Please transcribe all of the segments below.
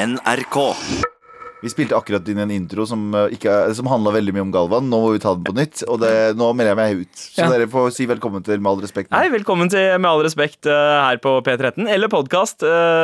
NRK. Vi spilte akkurat inn en intro som, eh, ikke er- som handla veldig mye om Galvan. Nå må vi ta den på nytt, og det, nå melder jeg meg ut. Så Ja. dere får si velkommen til Med all respekt. nå. Hei, velkommen til Med all respekt eh, her på P13, eller podkast.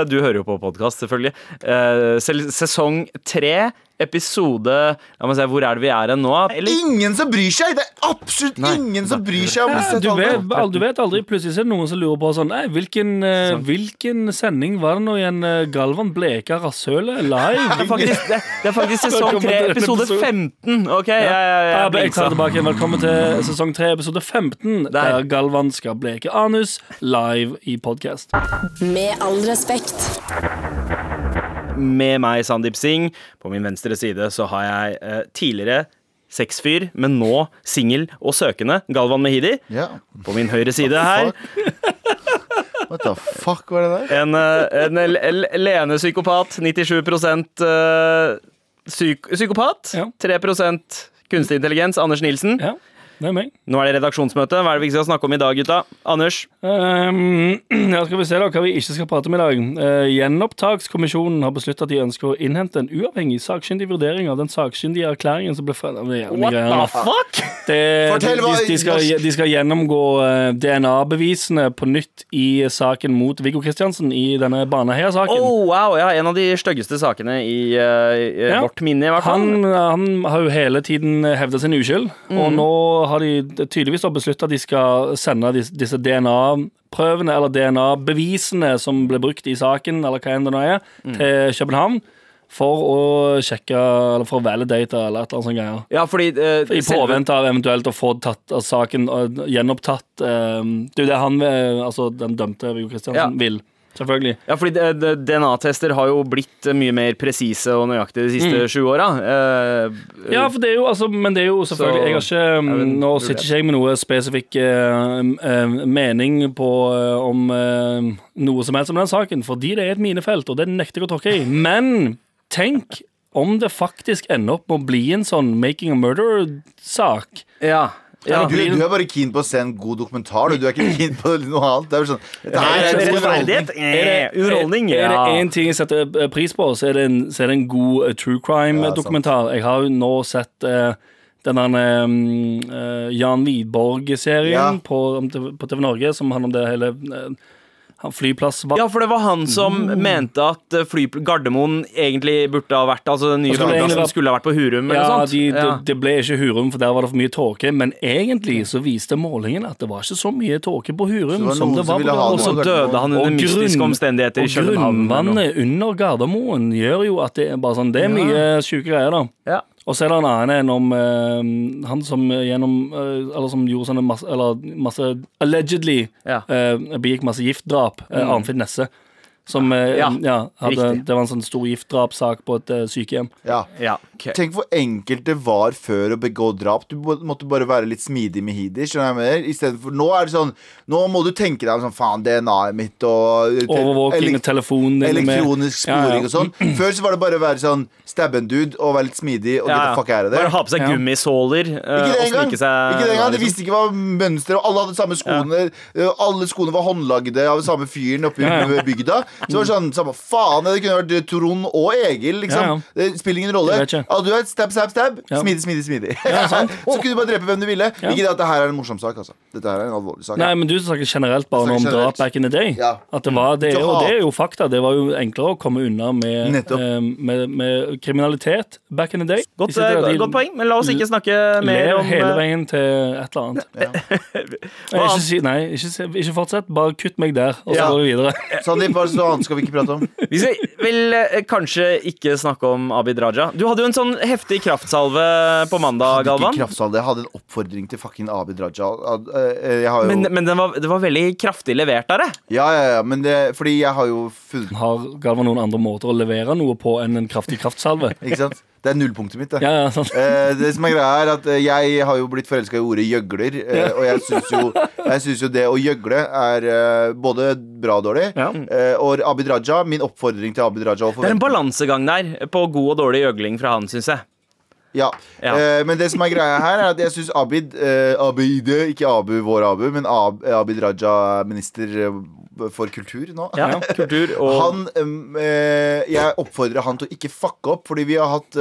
du hører jo på podkast, selvfølgelig. Eh, sesong tre, episode La meg se, hvor er det vi er hen nå? Eller Ingen som bryr seg! Det er absolutt Nei. ingen som bryr seg om Ja, du, vet, du vet aldri. Plutselig er det noen som lurer på sånn Nei, hvilken, eh, hvilken sending var det nå igjen eh, Galvan bleka rasshølet live? det er faktisk, det, det er faktisk sesong Velkommen tre, episode 15. OK, jeg, jeg, jeg, Ja, jeg tar tilbake. Velkommen til sesong 3, episode 15, der, Der. Galvan skal bleke anus live i podkast. Med all respekt. Med meg, Sandeep Singh. På min venstre side så har jeg eh, tidligere sexfyr, men nå singel og søkende, Galvan Mehidi. Ja. På min høyre side her What the fuck var det der? En, eh, en l- l- Lene psykopat. 97 eh, psyk psykopat. Ja. 3 kunstig intelligens. Anders Nilsen. Ja, det er meg. Nå er det redaksjonsmøte. Hva er det vi skal snakke om i dag, gutta? Anders? Um, ja, skal vi se da hva vi ikke skal prate om i dag. Uh, Gjenopptakskommisjonen har besluttet at de ønsker å innhente en uavhengig sakkyndig vurdering av den sakkyndige erklæringen som ble greier nå. fuck? Det, Fortell hva- de, de, skal, de skal gjennomgå eh, DNA-bevisene på nytt i saken mot Viggo Kristiansen i denne Baneheia-saken. Oh, wow, ja, En av de styggeste sakene i uh, i Ja. vårt minne, i hvert fall. Han, han har jo hele tiden hevda sin uskyld, og nå har de tydeligvis beslutta at de skal sende disse DNA-prøvene, eller DNA-bevisene som ble brukt i saken, eller hva enn det nå er, til København. For å sjekke, eller for å validate, eller et eller annet sånt greier. Ja, fordi eh, I påvente av eventuelt å få tatt, altså, saken gjenopptatt. eh, det er jo det han, eh, altså den dømte Viggo Kristiansen, Ja. vil. Selvfølgelig. Ja, fordi DNA-tester har jo blitt mye mer presise og nøyaktige de siste sju åra. Eh, Ja, for det er jo, altså, men det er jo selvfølgelig Jeg har ikke um, Nå sitter ikke jeg med noe spesifikk eh, eh, mening på eh, om eh, noe som helst om den saken, fordi det er et minefelt, og det nekter jeg å tråkke i. Men tenk om det faktisk ender opp med å bli en sånn Making a Murder-sak. ja. Ja. Du, du er bare keen på å se en god dokumentar. Du, du er ikke keen på noe annet. Det er sånn Dette her er en god Rettferdighet? underholdning. Er det én ting jeg setter eh, pris på, så er det en, så er det en god eh, true crime-dokumentar. jeg har jo nå sett uh, den der um, uh, Jan Wiborg-serien Ja. på, på TV Norge, som handler om det hele uh, flyplassvakt. Ja, for det var han som mente at eh, fly, Gardermoen egentlig burde ha vært Altså den nye skulle flyplassen vært- skulle ha vært på Hurum Ja, de, Ja. det ble ikke Hurum, for der var det for mye tåke. Men egentlig så viste målingen at det var ikke så mye tåke på Hurum det som det var på Og så døde han under mystiske omstendigheter i København. Og grunnvannet under Gardermoen gjør jo at det er bare sånn Det er mye sjuke greier, da. Ja. Og så er det en annen en om eh, han som gjennom eh, Eller som gjorde sånne masse Eller masse Allegedly Ja. eh, begikk masse giftdrap. Uh, Arnfinn Nesse. Som eh, Ja, ja, hadde. Det var en sånn stor giftdrapssak på et uh, sykehjem. Ja. Ja, okay. Tenk hvor enkelt det var før å begå drap. Du måtte bare være litt smidig med for Nå er det sånn Nå må du tenke deg om sånn Faen, DNA-et mitt og Overvåking med telefonen din. med- Elektronisk Ja, ja. og sånn. Før så var det bare å være sånn stabbe en dude og være litt smidig og Ja, get ja. the fuck out of Bare ha på seg Ja. gummisåler uh, Ikke det og engang! snike seg Ikke det engang, De visste ikke hva mønsteret og Alle hadde samme skoene. Eh, Alle skoene var håndlagde av samme fyren oppe i Ja, ja. bygda. Så det var sånn, samme faen, det kunne vært Trond og Egil, liksom. Ja, ja. Det spiller ingen rolle. Ah, du er et stab, stab, stab. Ja. Smidig, smidig, smidig. sant. så kunne du bare drepe hvem du ville. Ja. Ikke det at det her er en morsom sak, altså. Dette her er en alvorlig sak. Nei, men du snakker generelt bare Snakker om generelt. drap back in the day. Ja. At det, var, det, er jo, det er jo fakta. Det var jo enklere å komme unna med, eh, med, med kriminalitet back in the day. Godt, eh, de godt poeng, men la oss ikke snakke mer om hele eh, veien til et eller annet. Ikke, si, nei, ikke, ikke fortsett. Bare kutt meg der, og så Ja. går vi videre. Sandeep, hva annet skal vi ikke prate om? Vi skal vel eh, kanskje ikke snakke om Abid Raja. Du hadde jo en sånn heftig kraftsalve på mandag, ikke Galvan. kraftsalve. Jeg hadde en oppfordring til fucking Abid Raja. Eh, Jeg har jo Men, men den var, det var veldig kraftig levert av deg. Ja, ja, ja, men det Fordi jeg har jo funnet Har Galvan noen andre måter å levere noe på enn en kraftig kraftsalve? Ikke sant? Det er nullpunktet mitt, det. Ja, ja, sånn. Eh, det som er greia er at eh, Jeg har jo blitt forelska i ordet gjøgler. eh, og jeg syns jo, jo det å gjøgle er eh, både bra og dårlig. Ja. Eh, og Abid Raja, min oppfordring til Abid Raja Det er en balansegang der på god og dårlig gjøgling fra han, syns jeg. Ja. Ja. Eh, men det som er greia her, er at jeg syns Abid eh, Abid, ikke Abu, vår Abu, men Ab, Abid Raja, minister, eh, for kultur nå. Ja, kultur og Han, jeg oppfordrer han til å ikke fucke opp, fordi vi har hatt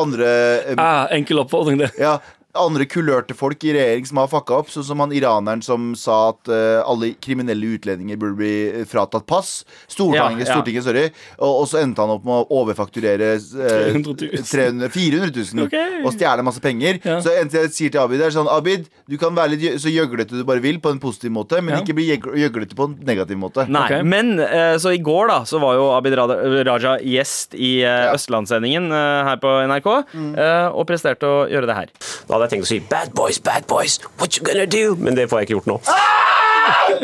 andre um, Ah, enkel oppfordring, det. ja, andre kulørte folk i regjering som har fucka opp. Sånn som han iraneren som sa at uh, alle kriminelle utlendinger burde bli eh, fratatt pass. Stortinget, Ja, ja. Stortinget sorry. Og, og så endte han opp med å overfakturere uh, 300 000. 300 400 000 okay. og stjele masse penger. Ja. Så eneste jeg sier til Abid, er sånn Abid, du kan være litt så gjøglete du bare vil på en positiv måte, men Ja. ikke bli gjøg- gjøglete på en negativ måte. Nei, okay. men uh, så i går da Så var jo Abid Raja, gjest i Ja. Østlandssendingen her på NRK eh, og presterte å gjøre det her. Da hadde jeg tenkt å si Bad boys, bad boys, what you gonna do? Men det får jeg ikke gjort nå.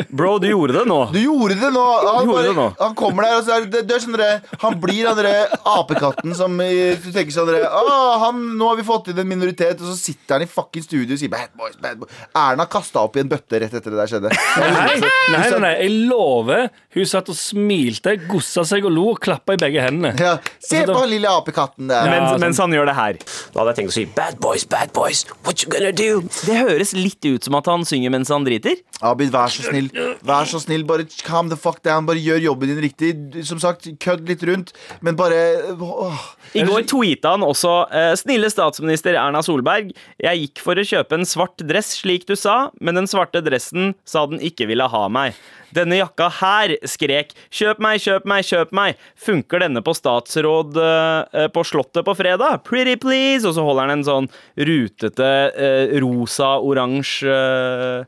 Bro, du gjorde det nå. Du gjorde det nå! Han, bare, det nå. han kommer der, og så er det, det er sånn dere, Han blir den derre apekatten som Du tenker sånn dere, «Å, han, Nå har vi fått inn en minoritet, og så sitter han i fucking studio og sier bad boys, bad boys. Erna kasta opp i en bøtte rett etter det der skjedde. Nei, nei, nei, nei, jeg lover. Hun satt og smilte, gossa seg og lo og klappa i begge hendene. Ja, se på han lille apekatten der. Ja, Mens, sånn. mens han gjør det her. Da hadde jeg tenkt å si Bad boys, bad boys, what you gonna do? Det høres litt ut som at han synger mens han driter. Abid, vær så snill. Vær så snill, Bare calm the fuck down. Bare gjør jobben din riktig. Som sagt, kødd litt rundt, men bare åh. I går tweeta han også eh, Snille statsminister Erna Solberg. Jeg gikk for å kjøpe en svart dress, slik du sa, men den svarte dressen sa den ikke ville ha meg. Denne jakka her skrek 'kjøp meg, kjøp meg, kjøp meg'. Funker denne på statsråd eh, på Slottet på fredag? Pretty please! Og så holder han en sånn rutete eh, rosa-oransje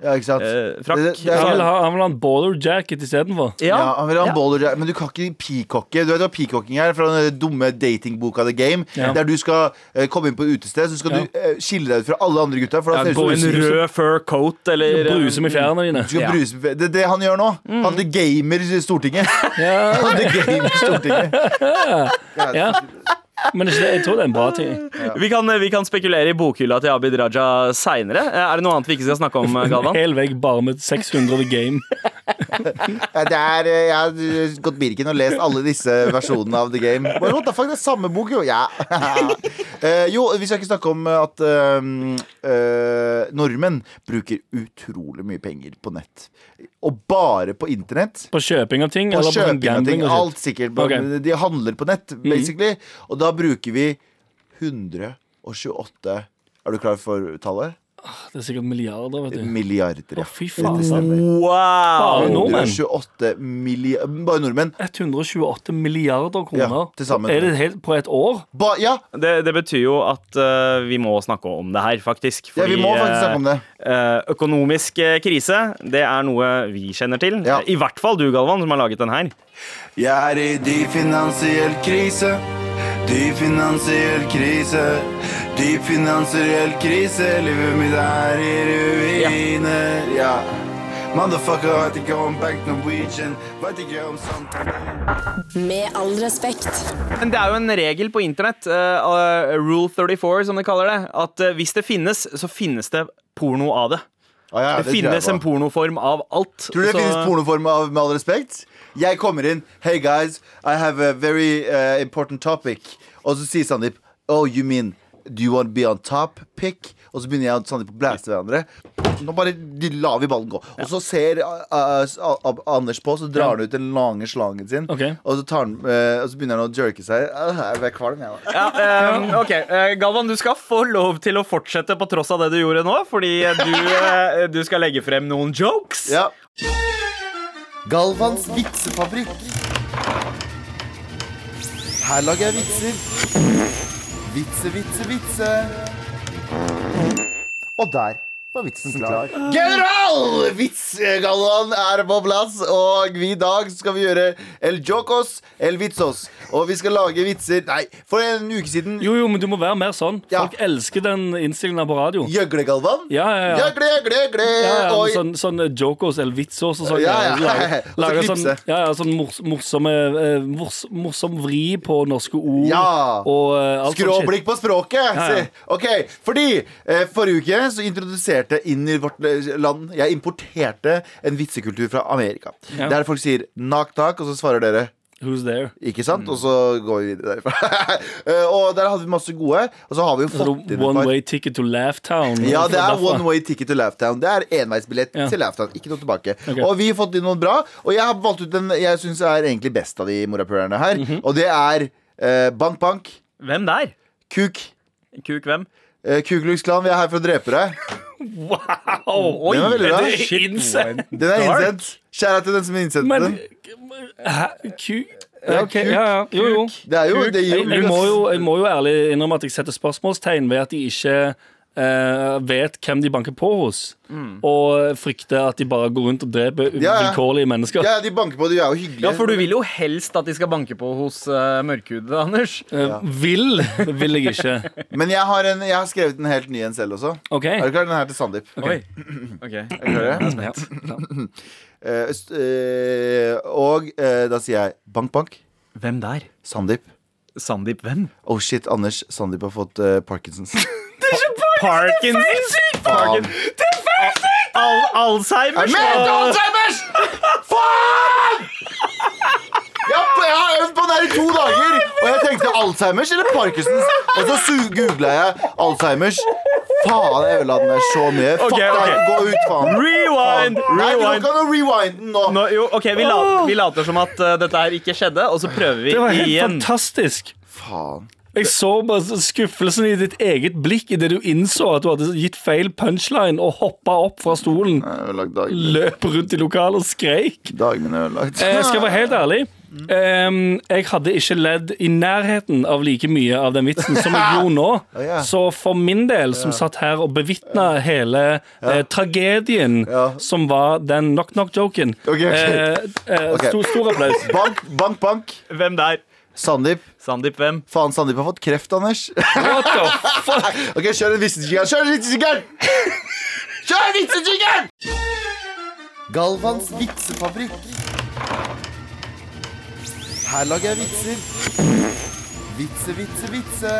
Ja, eh, frakk. Det- det det, Han sånn- vil ha, han vil ha en baller jacket istedenfor. Ja, han vil ha en ja. baller jacket, Men du kan ikke peacocke. Du vet hva peacocking er? Fra den dumme datingboka The Game. Ja. Der du skal eh, komme inn på utested, så skal Ja. du eh, skille deg ut fra alle andre gutta. For da Ja, ser det gå ut som en rød fur coat eller eh, Bruse med fjærene dine. Ja. Det er det han gjør nå. Han er gamer i Stortinget. Ja, Han er gamer i Stortinget. ja. Men det, jeg tror det er en bra ting. Vi kan, vi kan spekulere i bokhylla til Abid Raja seinere. Er det noe annet vi ikke skal snakke om, Galvan? Hel vegg bare med 600 The Game. Det er, eh, jeg har eh, gått Birken og lest alle disse versjonene av The Game. Bare, what the fuck, det er samme bok, jo. Ja. uh, jo, vi skal ikke snakke om at uh, uh, nordmenn bruker utrolig mye penger på nett. Og bare på internett. På kjøping av ting? På eller på sånn kjøping av ting. Alt sikkert. Okay. De handler på nett, basically. Og da bruker vi 128 Er du klar for tallet? Det er sikkert milliarder, vet du. Milliarder. ja. Å, fy faen. Det stemmer. Bare Wow! nordmenn. 128 milliarder Bare nordmenn. 128 milliarder kroner. Ja, til sammen. Er det helt på et år? Ba, ja, Det, det betyr jo at uh, vi må snakke om det her, faktisk. ja, vi må faktisk snakke om det. Uh, økonomisk krise, det er noe vi kjenner til. Ja. I hvert fall du, Galvan, som har laget den her. Jeg er i dyp finansiell krise. Dyp finansiell krise. Dyp finansiell krise. Livet mitt er i ruiner. Ja. Motherfucker, veit ikke om Bank Norwegian. veit ikke om Santander. Med all respekt. Men det er jo en regel på internett, eh, rule 34 som de kaller det, at uh, hvis det finnes, så finnes det porno av det. Ah, ja, Det det finnes en pornoform av alt. Tror du det så- finnes pornoform av Med all respekt? Jeg kommer inn Hey guys, I have a very uh, important topic Og så sier Sandeep Oh, you mean Do you want to be on top? Pick? Og så begynner jeg og Sandeep å blæste hverandre. Nå bare de lar vi ballen gå. Og så ser uh, uh, uh, Anders på Så drar han ut den lange slangen sin. Okay. og, så tar han, uh, og så begynner han å jerke seg. Uh, Jeg ble kvalm jeg da. Ja, um, ok, eh, Galvan, du skal få lov til å fortsette på tross av det du gjorde nå, fordi du, eh, du skal legge frem noen jokes. Ja. Galvans vitsefabrikk. Her lager jeg vitser Vitse, vitse, vitse. Og der var vitsen klar General! Vitsgalvan er på plass Og vi i dag skal vi gjøre El Jokos, El Vitsos Og vi skal lage vitser Nei, for en uke siden Jo, jo, men du må være mer sånn. Ja. Folk elsker den innstillingen på radio. Gjøglegalvan? Ja, ja, ja. Gjøgle, gjøgle, gjøgle Ja, ja, Og- sånn, sånn Jocos jokos eller vitsos og sånn. Ja, ja. Lager, Og så sånn, ja, ja, sånn mors, morsomme eh, mors, Morsom vri på norske ord. Ja. Og eh. Skråblikk på språket! Ja, ja. Ok, fordi uh, Forrige uke så introduserte jeg inn i vårt land Jeg importerte en vitsekultur fra Amerika. Ja. Der folk sier 'knock knock', og så svarer dere Who's there? Ikke sant? Og så går vi videre derfra. Eh, og der hadde vi masse gode. Og så har vi jo fått inn et er One par way ticket to Laughtown. Ja, det er one way ticket to Laughtown. Det er enveisbillett Ja. til Laughtown. Ikke noe tilbake. Okay. Og vi har fått inn noen bra. Og jeg har valgt ut den jeg syns er egentlig best av de morapulerne her. Mhm. Og det er eh, Bank Bank, Hvem der? Kuk, Kuk hvem? Eh, Ku Klux Klan. Vi er her for å drepe deg. Wow! Den var veldig bra. Det er innsett. Den er innsendt. Kjære til den som innsendte Men den. Hæ? Ku... Ja, Ok, ja, ja. Jo, jo. Det er jo, det gir Jeg, jo jeg, må jo, jeg må jo ærlig innrømme at jeg setter spørsmålstegn ved at de ikke eh, vet hvem de banker på hos. Og frykter at de bare går rundt og dreper Ja, ja. vilkårlige mennesker. Ja, de banker på, de er jo hyggelige. Ja, for du vil jo helst at de skal banke på hos uh, mørkhudede, Anders. Eh, Vil vil jeg ikke. Men jeg har, en, jeg har skrevet en helt ny en selv også. OK. Er du klar? Den her til Sandeep. Oi. Ok. Er du klar? Ja. Eh, øst- eh, og eh, da sier jeg bank, bank. Hvem der? Sandeep. Sandeep hvem? Oh shit, Anders. Sandeep har fått eh, Parkinsons. Parkinsons! Faen. Al Alzheimers? Mente Alzheimers! Faen! Jeg, jeg har øvd på den her i to dager, og jeg tenkte Alzheimers eller Parkinsons. Og så googla jeg Alzheimers. Faen, jeg ødela den der så mye. Fuck Ok, ok. gå ut, faen. Rewind! Nei, du kan Rewind. den nå. Nå, jo, ok, vi, la, vi later som at uh, dette her ikke skjedde, og så prøver vi igjen. Det var helt igjen. fantastisk. Faen. Jeg så bare skuffelsen i ditt eget blikk idet du innså at du hadde gitt feil punchline og hoppa opp fra stolen, løp rundt i lokalet og skreik. Dagen min er ødelagt. Eh, Jeg skal være helt ærlig. Um, jeg hadde ikke ledd i nærheten av like mye av den vitsen som jeg gjorde nå. Så for min del, som satt her og bevitna hele eh, tragedien som var den knock-knock-joken Ok, ok. eh, eh, Ok. stor, stor applaus. Bank, bank, bank. Hvem der? Sandeep. Sandeep hvem? Faen, Sandeep har fått kreft, Anders. What the fuck? Ok, kjør en vitsejingle. Kjør en vitsejingle! Kjør en vitsejingle! Galvans vitsefabrikk. Her lager jeg vitser. Vitse, vitse, vitse.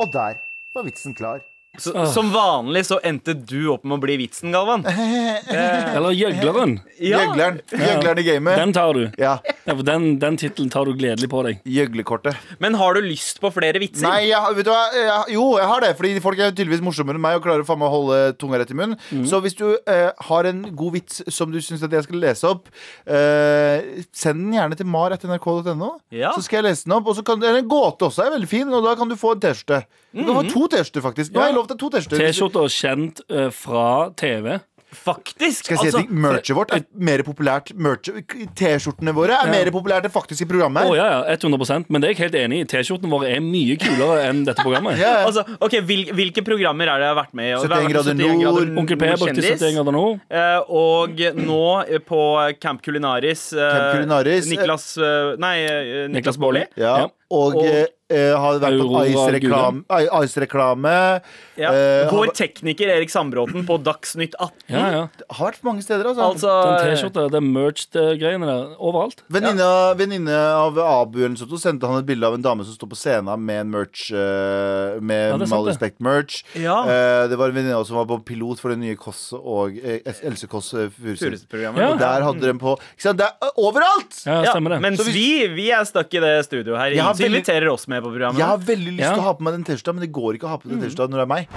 Og der var vitsen klar. Så, Som vanlig så endte du opp med å bli vitsen, Galvan. Eller gjøgleren. Ja. Gjøgleren. Gjøgleren i gamet. Den tar du. Ja, Ja, for den den tittelen tar du gledelig på deg. Gjøglekortet. Men har du lyst på flere vitser? Nei, jeg, har- vet du hva? Jeg, jo, jeg har det. Fordi folk er tydeligvis morsommere enn meg og klarer faen meg å holde tunga rett i munnen. Så hvis du eh, har en god vits som du syns jeg skal lese opp, eh, send den gjerne til mar.nrk.no. Ja. Så skal jeg lese den opp. Og så kan, eller en gåte også er veldig fin, og da kan du få en T-skjorte. Du kan få to T-skjorter, faktisk. Nå har jeg lov til to T-skjorter. T-skjorter kjent eh, fra TV. Faktisk! Skal jeg si altså, en ting? Merchet vårt er mer populært merch- T-skjortene våre er mer populært enn faktisk i programmet. Å ja, ja, 100% Men det er jeg helt enig i. T-skjortene våre er mye kulere enn dette programmet. Ja, ja. altså, ok, hvil, Hvilke programmer er det jeg har vært med i? 71 grader nord, Onkel P brukte kjendis. 71 grader nord. Eh, og nå eh, på Camp Culinaris, eh, Camp Culinaris, eh, Niklas eh, Nei, eh, Niklas Baarli. Ja. Ja. Og, Og- eh, eh, har vært på Ice-reklame. Ice-reklame Ja. eh, Vår har, tekniker Erik Sandbråten på Dagsnytt 18. Ja, ja. har vært mange steder, altså. Altså Den T-skjorta, det merged-greiene der. Overalt. Venninne venninne av Abu eller noe sånt, så sendte han et bilde av en dame som står på scenen med en merch. eh, med Ja, respekt-merch. Ja. Eh, det var en venninne som var på pilot for det nye Kåss og eh, Else Kåss Furuseth. Furuseth-programmet. Ja. Og Der hadde de på ikke sant? Det er overalt! Ja, Ja, stemmer det. mens vi, vi er stuck i det studioet her. Jeg veldig- inviterer oss med på programmet. Jeg har veldig lyst Ja. til å ha på meg den T-skjorta, men det går ikke å ha på den T-skjorta når det er meg.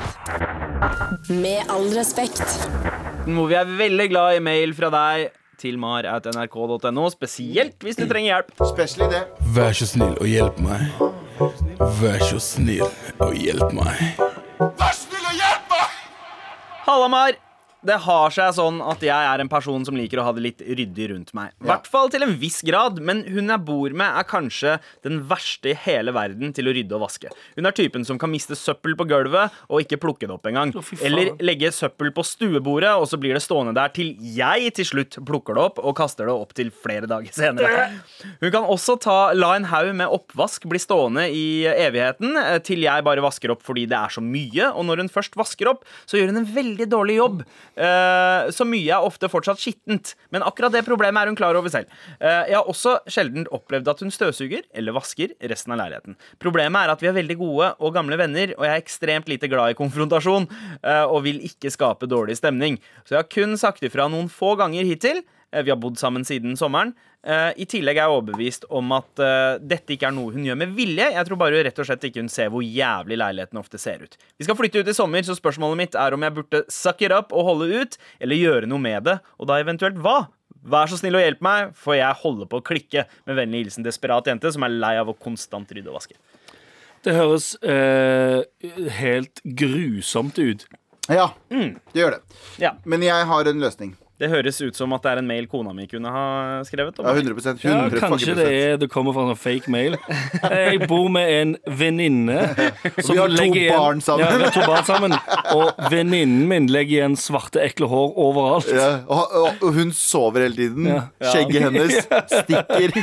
Med all respekt. Hvor vi er veldig glad i mail fra deg til mar.nrk.no, spesielt hvis du trenger hjelp. Spesielt det. Vær så snill og hjelp meg. Vær så snill og hjelp meg. Halla, Mar! Det har seg sånn at jeg er en person som liker å ha det litt ryddig rundt meg. I hvert fall til en viss grad, men hun jeg bor med, er kanskje den verste i hele verden til å rydde og vaske. Hun er typen som kan miste søppel på gulvet og ikke plukke det opp engang. fy. Eller legge søppel på stuebordet, og så blir det stående der til jeg til slutt plukker det opp og kaster det opp til flere dager senere. Hun kan også ta, la en haug med oppvask bli stående i evigheten eh, til jeg bare vasker opp fordi det er så mye. Og når hun først vasker opp, så gjør hun en veldig dårlig jobb. Eh, så mye er ofte fortsatt skittent, men akkurat det problemet er hun klar over selv. Eh, jeg har også sjelden opplevd at hun støvsuger eller vasker resten av leiligheten. Problemet er at vi er veldig gode og gamle venner, og jeg er ekstremt lite glad i konfrontasjon eh, og vil ikke skape dårlig stemning. Så jeg har kun sagt ifra noen få ganger hittil. Eh, Vi har bodd sammen siden sommeren. Eh, I tillegg er jeg overbevist om at eh, dette ikke er noe hun gjør med vilje. Jeg tror bare rett og slett ikke hun ser hvor jævlig leiligheten ofte ser ut. Vi skal flytte ut i sommer, så spørsmålet mitt er om jeg burde suck it up og holde ut, eller gjøre noe med det, og da eventuelt hva? Vær så snill og hjelp meg, for jeg holder på å klikke. Med vennlig hilsen desperat jente som er lei av å konstant rydde og vaske. Det høres eh, helt grusomt ut. Ja, det gjør det. Ja, Men jeg har en løsning. Det høres ut som at det er en mail kona mi kunne ha skrevet. Ja, Om. 100, 100 Ja, kanskje det, er, det kommer fra en fake mail. Jeg bor med en venninne som Vi har to barn sammen. Ja, vi har to barn sammen. Og venninnen min legger igjen svarte, ekle hår overalt. Ja, og, og, hun sover hele tiden. Skjegget hennes stikker.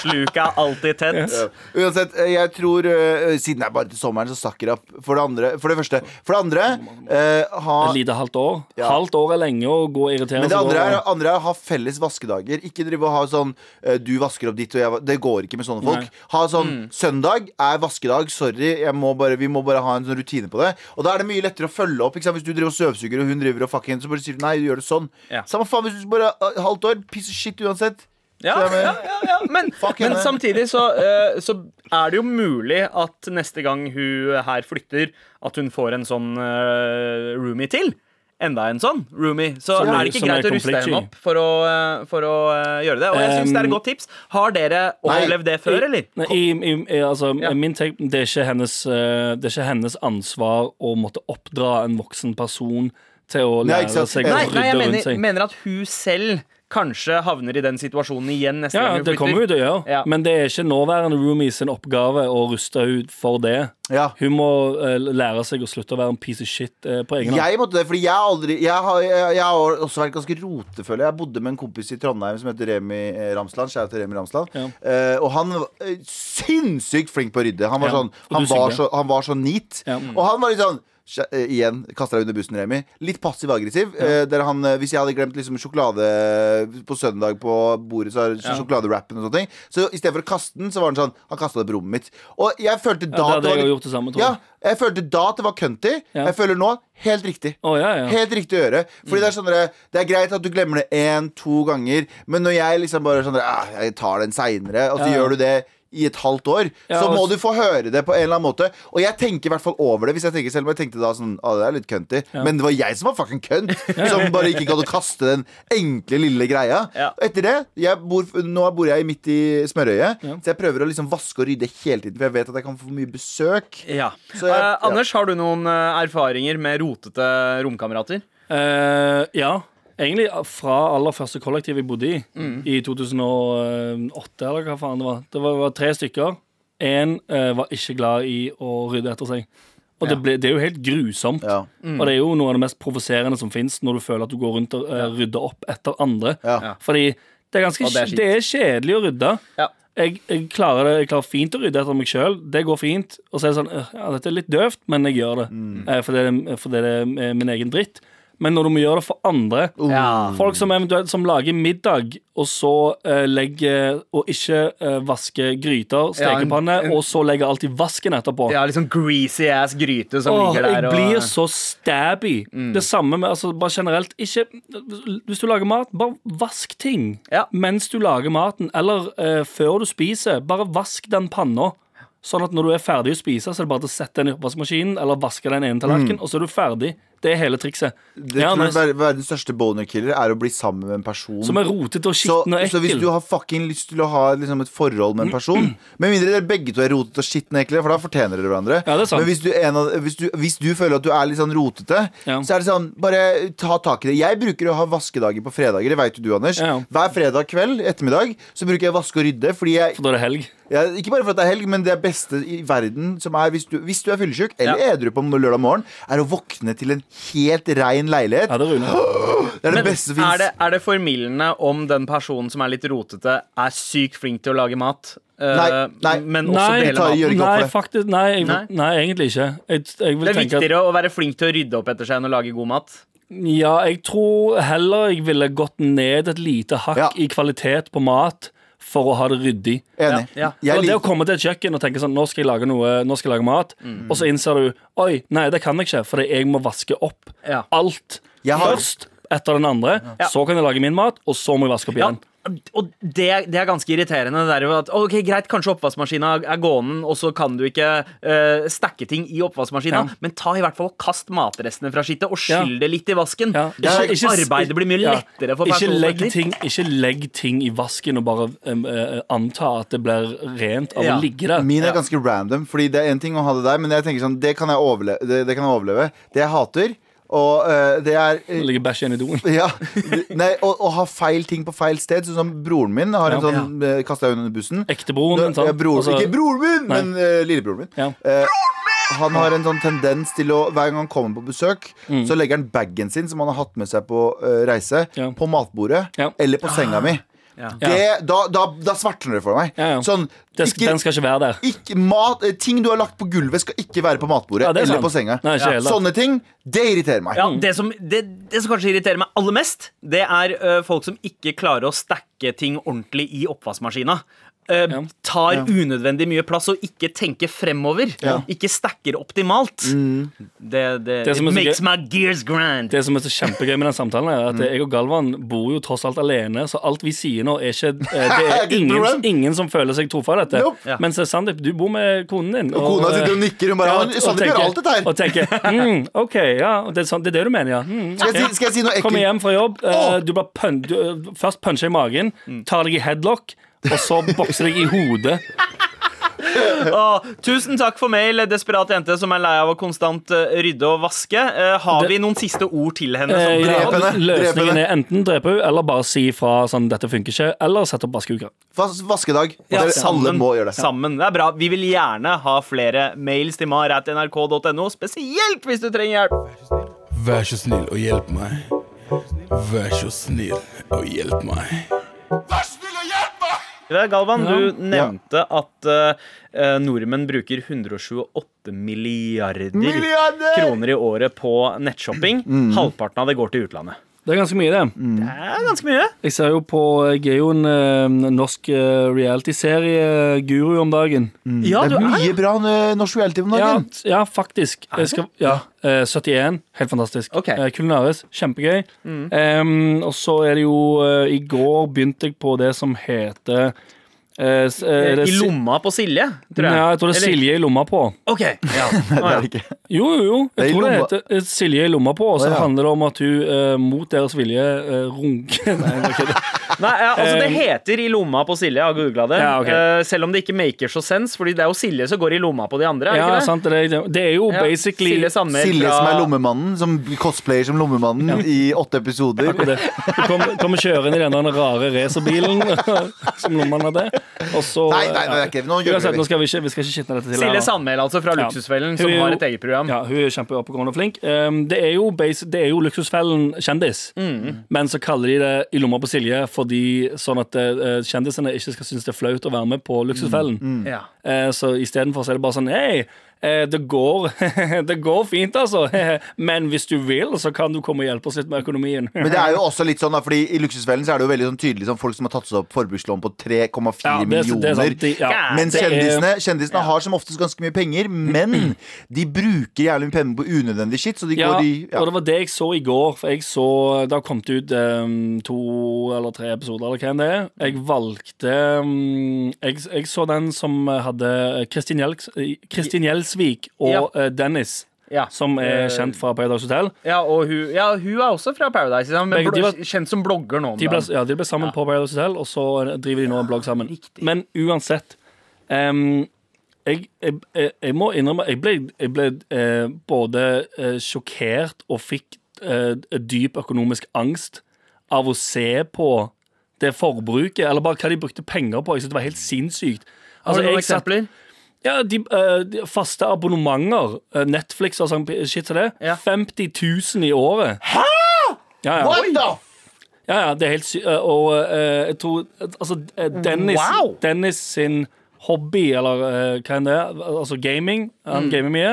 Sluket er alltid tett. Uansett, eh, jeg tror eh, Siden det er bare til sommeren, så sakker jeg opp. For det, andre, for det første. For det andre uh, ha, Et lite halvt år. Ja. Halvt år er lenge å gå og irritere Men det andre er, andre er å ha felles vaskedager. Ikke drive og ha sånn eh, Du vasker opp ditt, og jeg va- Det går ikke med sånne folk. Nei. Ha sånn Søndag er vaskedag. Sorry, jeg må bare, vi må bare ha en sånn rutine på det. Og da er det mye lettere å følge opp. Ikke sant? Hvis du driver og støvsuger, og hun driver og fucking Så bare sier du nei, du gjør det sånn. Ja. Samme faen hvis du bare uh, halvt år. Piss og shit uansett. Ja, Så jeg mener- ja, ja, ja. Men, Fuck men henne. samtidig så, eh, så er det jo mulig at neste gang hun her flytter, at hun får en sånn eh, roomie til. Enda en sånn roomie. Så så er- det ikke greit å ruste henne opp for å, eh, for å uh, gjøre det. Og jeg syns det er et godt tips. Har dere opplevd det før, eller? Nei, i, i, i, altså, Ja. Min take, det, er ikke hennes, eh, det er ikke hennes ansvar å måtte oppdra en voksen person til å lære nei, seg å rydde Nei, seg. nei jeg rundt mener, seg. mener at hun selv kanskje havner i den situasjonen igjen neste Ja, gang hun det kommer vi hun til å gjøre. Ja. Men det er ikke nåværende roomies sin oppgave å ruste ut for det. Ja. Hun må uh, lære seg å slutte å være en piece of shit uh, på egen hånd. Jeg måtte det, fordi jeg aldri Jeg har, jeg, jeg har også vært ganske rotefølge jeg. Bodde med en kompis i Trondheim som heter Remi eh, Ramsland. Kjære til Remi Ramsland. Ja. Uh, og han var sinnssykt flink på å rydde. Han var, Ja, sånn, han var, så, han var så neat. Ja. Og han var litt sånn Igjen, kaster deg under bussen, Remi. Litt passiv-aggressiv. Ja. der han, eh, hvis jeg hadde glemt liksom sjokolade på søndag på bordet, så er det sjokoladerappen og sånne ting. Så i stedet for å kaste den, så var han sånn Han kasta det på rommet mitt. Og jeg følte da Ja, det hadde jeg gjort det samme, tror Ja, jeg. følte da at det var cunty. Ja. Jeg føler nå helt riktig. Oh, ja, ja. Helt riktig å gjøre. Fordi det er sånn Det er greit at du glemmer det én, to ganger, men når jeg liksom bare sånn ah, Jeg tar den seinere, og så Ja, ja. gjør du det i et halvt år, Ja, så må du få høre det på en eller annen måte. Og jeg tenker i hvert fall over det. Hvis jeg tenker selv om jeg tenkte da sånn Å, det er litt cunty. Men det var jeg som var fucking cunt. Som bare ikke gadd å kaste den enkle, lille greia. Ja. Etter det jeg bor, Nå bor jeg midt i smørøyet, Ja. så jeg prøver å liksom vaske og rydde hele tiden, for jeg vet at jeg kan få mye besøk. Ja. Så jeg- Eh, ja. Anders, har du noen eh, erfaringer med rotete romkamerater? Eh, ja. Egentlig fra aller første kollektiv jeg bodde i, Mm. i 2008, eller hva faen det var. Det var, var tre stykker. Én var ikke glad i å rydde etter seg. Og det, ble, det er jo helt grusomt. Ja. Og det er jo noe av det mest provoserende som fins, når du føler at du går rundt og uh, rydder opp etter andre. Ja. Ja. Fordi det er ganske det er det er, kjedelig å rydde. Ja. Jeg, jeg, klarer det, jeg klarer fint å rydde etter meg sjøl. Det går fint. Og så er det sånn Ja, dette er litt døvt, men jeg gjør det. Mm. Uh, fordi, det er- fordi det er eh, min egen dritt. Men når du må gjøre det for andre Ja. Folk som eventuelt som lager middag, og så eh, legger Og ikke eh, vasker gryter, Ja, en- stekepanne, en- og så legger alt i vasken etterpå. Ja, sånn greasy ass gryte som Åh, ligger der. jeg og- blir så stabby. Mm. Det samme med altså, bare generelt. Ikke, hvis du lager mat, bare vask ting Ja. mens du lager maten. Eller eh, før du spiser. Bare vask den panna. Sånn at når du er ferdig å spise, så er det bare å sette den i oppvaskmaskinen eller vaske den ene tallerkenen, og så er du ferdig. Det er hele trikset. Det Ja, nice. Verdens største boner-killer er å bli sammen med en person Som er rotete og skitten og så hvis du har fucking lyst til å ha liksom, et forhold med en person Med mindre dere begge to er rotete og skitne ekle, for da fortjener dere hverandre. Ja. Men hvis du, en av, hvis, du, hvis du føler at du er litt sånn rotete, Ja. så er det sånn Bare ta tak i det. Jeg bruker å ha vaskedager på fredager. Det veit jo du, Anders. Ja. Hver fredag kveld ettermiddag så bruker jeg vaske og rydde. Fordi jeg For da er det helg. ja, Ikke bare for at det er helg, men det beste i verden som er hvis du, hvis du er fyllesyk eller edru på lørdag morgen, er å våkne til en helt rein leilighet. Ja, det er Det er det Men beste som er fins. er det formildende om den personen som er litt rotete, er sykt flink til å lage mat? eh, Nei, nei. men også Nei, dele tar- gjør ikke Nei, faktisk, nei, jeg, Nei? nei. egentlig ikke. Jeg, jeg vil Det er tenke at viktigere å være flink til å rydde opp etter seg enn å lage god mat. Ja, jeg tror heller jeg ville gått ned et lite hakk Ja. i kvalitet på mat for å ha det ryddig. Enig. Ja, Ja. og det å komme til et kjøkken og tenke sånn Nå skal jeg lage noe Nå skal jeg lage mat. Mm. Og så innser du Oi, nei, det kan jeg ikke, fordi jeg må vaske opp Ja. alt har- først. etter den andre. Så kan jeg lage min mat, og så må jeg vaske opp Ja, igjen. Og det, er- det er ganske irriterende. Det der at, ok, Greit, kanskje oppvaskmaskina er gående, og så kan du ikke uh, stakke ting i oppvaskmaskina, Ja. men ta i hvert fall og kast matrestene fra skittet, og Ja. skyll det litt i vasken. Ja, Ikke, arbeidet blir mye ja. lettere for ikke legg, ting, ikke legg ting i vasken og bare um, uh, anta at det blir rent av Ja. å ligge der. Min er ganske random, Fordi det er en ting å ha det der, men jeg tenker sånn, det kan jeg overleve. Det, det, kan jeg overleve. det jeg hater, og uh, det er uh, ligger bæsj igjen i doen. ja, nei, å, å ha feil ting på feil sted. Sånn som broren min har en Ja. sånn uh, Kasta jeg under bussen. Ektebroren? Ja, bror, Altså- ikke broren min, Nei. men uh, lillebroren min. Ja. Uh, han har en sånn tendens til å Hver gang han kommer på besøk, så legger han bagen sin som han har hatt med seg på uh, reise, Mm. Ja. på matbordet Ja. eller på senga mi. Ja. Det, da, da, da svartner det for meg. Ja, ja. Sånn Det, ikke, den skal ikke være der. ikke mat, eh, Ting du har lagt på gulvet, skal ikke være på matbordet Ja, er eller sant. på senga. Nei, Ja. Sånne ting, det irriterer meg. Ja, det, som, det, det som kanskje irriterer meg aller mest, det er ø, folk som ikke klarer å stacke ting ordentlig i oppvaskmaskina. Ja. Tar unødvendig mye plass og ikke tenker fremover. Ja. Mm. Ikke stacker optimalt. Det, det, Det som så makes my gears grand. Det som er så kjempegøy med den samtalen, er at jeg og Galvan bor jo tross alt alene, så alt vi sier nå, er ikke eh, Det er ingen, ingen som føler seg truffet av dette. Nope. Ja. Mens eh, Sandeep, du bor med konen din. Og kona eh, sitter og nikker. Hun bare ja, og, og Sandeep gjør alt dette her. Og tenker mm, OK, ja, det er, sånn, det er det du mener, ja. Mm, Skal jeg, si, skal jeg si noe ekkelt? Kommer hjem fra jobb, eh, Åh! du blir pun eh, først puncha i magen, tar deg i headlock, og så bokser jeg i hodet. Åh, tusen takk for mail, desperat jente som er lei av å konstant ø, rydde og vaske. Eh, har vi noen siste ord til henne? Eh, Som, ja, Drep henne, drep løsningen henne. er enten drepe henne, eller bare si fra sånn 'dette funker ikke', eller sette opp vaskeuker. Vas vaskedag. Ja, Dere- alle må gjøre det. Sammen. Det er bra. Vi vil gjerne ha flere mails til mar.nrk.no, spesielt hvis du trenger hjelp. Vær så snill og hjelp meg. Vær så snill og hjelp meg. Ja, Galvan, du nevnte at eh, nordmenn bruker 128 milliarder, Milliarder! kroner i året på nettshopping. Mm. Halvparten av det går til utlandet. Det er ganske mye, det. Det er ganske mye. Jeg ser jo på Jeg er jo en eh, norsk uh, realityserie-guru om dagen. Ja, det du er er mye bra eh, norsk reality om dagen. Ja, ja, faktisk. Jeg skal, ja, eh, 71. Helt fantastisk. Okay. Eh, Kulinaris. Kjempegøy. Em, og så er det jo eh, I går begynte jeg på det som heter eh, s- eh, det I lomma på Silje, tror jeg. Ja, jeg tror det er Eller- Silje i lomma på. OK. Ja. Det Å, ja. er det ikke. Jo, jo, jo. Det er Jeg i tror det lomma. heter eh, Silje i lomma på, og så Å, ja. handler det om at hun eh, mot deres vilje eh, runker Nei, det var ikke det. Nei, ja, altså Det heter i lomma på Silje. Jeg har googla det. Ja, ok. Eh, selv om det ikke maker så sense, Fordi det er jo Silje som går i lomma på de andre. er det Ja, ikke det? sant, det, er- det er jo Ja, basically Silje Sandmer Silje fra- som er lommemannen, som cosplayer som lommemannen i åtte episoder. det. Du kommer kom kjørende i den der rare racerbilen som lommene hadde. Og så Nei, nei, nei, ikke Nå gjør Uansett, vi nå skal vi ikke, vi skal ikke skitne dette til. Silje. Sandmæl, altså, fra Ja. Luksusfellen, som jo- har et eget program. Ja, hun er kjempeoppegående og flink. Um, det, er jo base, det er jo Luksusfellen kjendis, Mm. men så kaller de det i lomma på Silje fordi sånn at uh, kjendisene ikke skal synes det er flaut å være med på Luksusfellen. Mm. Ja. Uh, så istedenfor så er det bare sånn Hei, det går Det går fint, altså. Men hvis du vil, så kan du komme og hjelpe oss litt med økonomien. Men det er jo også litt sånn da, Fordi I Luksusfellen så er det jo veldig sånn tydelig sånn folk som har tatt seg opp forbrukslån på 3,4 Ja, er millioner. sant. De, ja, Mens er- kjendisene, ja. har som oftest ganske mye penger, men de bruker jævlig mye penger på unødvendig shit. Så de Ja, går i ja. og det var det jeg så i går. For jeg så Det har kommet ut um, to eller tre episoder, eller hva enn det er. Jeg valgte um, jeg, jeg så den som hadde Kristin, Jelks, Kristin Gjelsvik og Ja. eh, Dennis, Ja. som er Eh, kjent fra Paradise Hotel. Ja, og hun, ja, hun er også fra Paradise, men Begge- var- kjent som blogger nå. De ble, ja, de ble sammen på Paradise Hotel, og så driver de nå en blogg sammen. riktig. Men uansett um, jeg, jeg, jeg, må innrømme Jeg ble, jeg ble eh, både eh, sjokkert og fikk eh, dyp økonomisk angst av å se på det forbruket, eller bare hva de brukte penger på. Jeg synes det var helt sinnssykt. Har du noen eksempler? satt-? Ja, de, uh, de faste abonnementer, eh, Netflix og sånn shit som det. Ja. 50 000 i året. Hæ?! Ja, ja. What the Ja, ja, det er helt sykt. Og eh, jeg tror Altså, Dennis, Wow! Dennis sin hobby, eller hva enn det er, altså gaming Han Mm. gamer mye.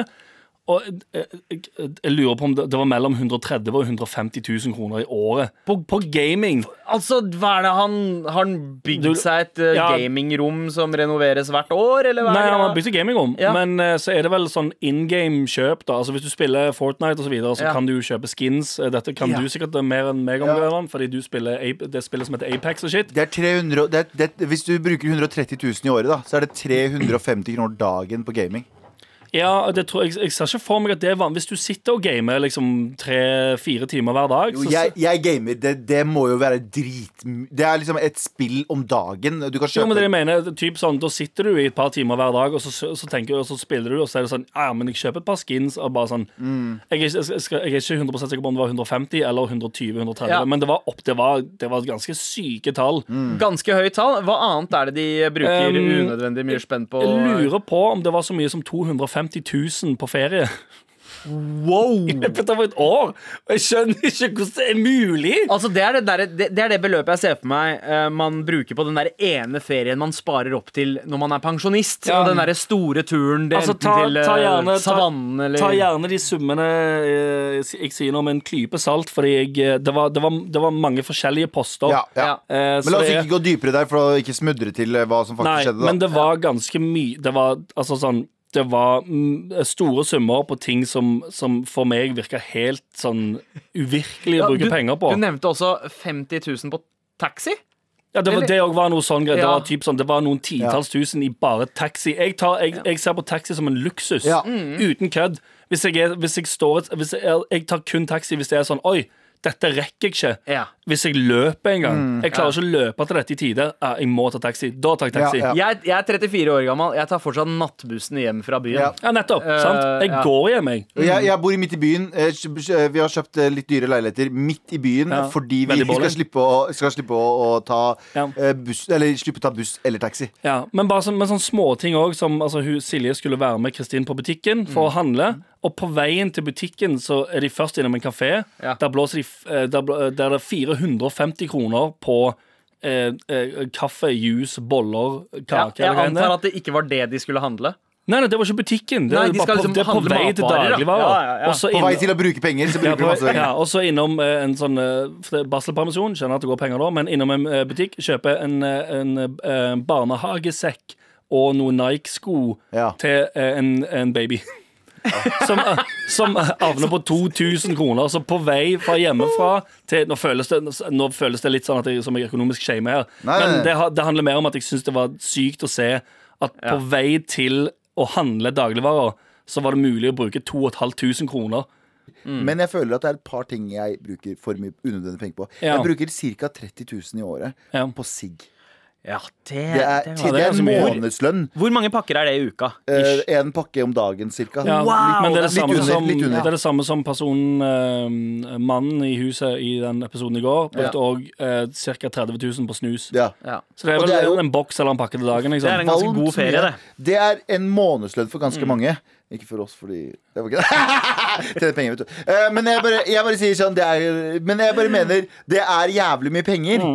Og eh, jeg, jeg lurer på om det, det var mellom 130 og 150 000 kroner i året på, på gaming. Altså, hva er det han Har han bygd seg et eh, Ja. gamingrom som renoveres hvert år, eller hva Nei, han har bygd seg gamingrom, Ja. men eh, så er det vel sånn in game-kjøp. da Altså Hvis du spiller Fortnite og så videre, så Ja. kan du kjøpe skins. Eh, Dette kan Ja. du sikkert mer enn meg om, fordi du spiller det spillet som heter Apex og shit. Det er 300, det er, det, hvis du bruker 130 000 i året, da, så er det 350 kroner dagen på gaming. Ja, det tror jeg, jeg ser ikke for meg at det er vanlig Hvis du sitter og gamer liksom tre-fire timer hver dag Jo, jeg, jeg gamer. Det, det må jo være drit... Det er liksom et spill om dagen. Du kan Jo, kjøpe men det jeg mener, er typ sånn, Da sitter du i et par timer hver dag, og så, så, tenker du, og så spiller du, og så er det sånn Ja, men jeg kjøper et par skins, og bare sånn Mm. jeg, jeg, skal, jeg er ikke 100 sikker på om det var 150 eller 120-130, Ja. men det var opp, det var, det var ganske syke tall. Mm. Ganske høye tall. Hva annet er det de bruker Um, unødvendig mye spenn på? Jeg lurer på om det var så mye som 250 000 på ferie. Wow! I løpet av et år! Og jeg skjønner ikke hvordan det er mulig! Altså det, er det, der, det, det er det beløpet jeg ser for meg uh, man bruker på den der ene ferien man sparer opp til når man er pensjonist. Ja. Og den der store turen det, Altså, ta, til uh, gjerne, savannen eller ta gjerne de summene uh, jeg sier nå med en klype salt, fordi jeg, det, var, det, var, det var mange forskjellige poster. ja, ja. Men la oss det ikke gå dypere der, for å ikke smudre til hva som faktisk Nei, skjedde. da men det var ganske mye Det var altså sånn det var mm, store summer på ting som, som for meg virka helt sånn uvirkelig å Ja, bruke du, penger på. Du nevnte også 50 000 på taxi. Ja, det, var, det var noe sånn greit. Det var sånn Det var noen titalls tusen i bare taxi. Jeg, tar, jeg, jeg ser på taxi som en luksus. Ja. Uten kødd. Hvis jeg, er, hvis jeg står et- hvis jeg, jeg tar kun taxi hvis det er sånn Oi, dette rekker jeg ikke. Ja. Hvis jeg løper en gang. Jeg klarer ikke å løpe til dette i tide. Ja, jeg må ta taxi. Da tar jeg taxi. Ja, Ja, Jeg, jeg er 34 år gammel. Jeg tar fortsatt nattbussen hjem fra byen. Ja. nettopp. Uh, sant? Jeg ja. går hjem, jeg. Jeg, jeg bor midt i byen. Eh, kj- Vi har kjøpt eh, litt dyre leiligheter midt i byen Ja. fordi vi skal slippe å, skal slippe å, å ta Ja. eh, buss Eller slippe å ta buss eller taxi. Ja, men bare så, med sånne småting òg, som altså, hun, Silje skulle være med Kristin på butikken for å handle. Og på veien til butikken så er de først innom en kafé. Ja. Der, blåser de, eh, der, der er det 450 kroner på eh, eh, kaffe, juice, boller, Ja, kake. jeg antar at det ikke var det de skulle handle. Nei, nei, det var ikke butikken. Det, Nei, de skal på, liksom det er på handle vei til matvarer, da. dagligvarer. Ja, ja, ja. På vei til å bruke penger, så bruker du masse ja, penger. og så innom eh, en sånn eh, er Barselpermisjon, skjønner at det går penger da, men innom en eh, butikk, kjøpe en, en, en eh, barnehagesekk og noen Nike-sko Ja. til eh, en, en baby. Som, som havner på 2000 kroner. Så på vei fra hjemmefra til Nå føles det, nå føles det litt sånn at jeg som jeg økonomisk shamer her, Nei, men det, det handler mer om at jeg syns det var sykt å se at på vei til å handle dagligvarer, så var det mulig å bruke 2500 kroner. Men jeg føler at det er et par ting jeg bruker for mye unødvendig penger på. Ja. Jeg bruker ca. 30 000 i året Ja. på sigg. Ja, det, Det er, det det var det er er månedslønn. Hvor mange pakker er det i uka? Eh, en pakke om dagen ca. Ja, Wow! men det er det, Litt samme under, som, litt under. det er det samme som personen eh, Mannen i huset i den episoden i går brukte òg uh, ca. 30 000 på snus. Ja. Ja. Så det er vel det er jo- en boks eller en pakke til dagen. Det er Liksom. en ganske god ferie, det. Det er en månedslønn for ganske mange. Ikke for oss, fordi det var ikke det. Tjene penger, vet du. Eh, men jeg bare, jeg bare sier sånn det er, Men jeg bare mener det er jævlig mye penger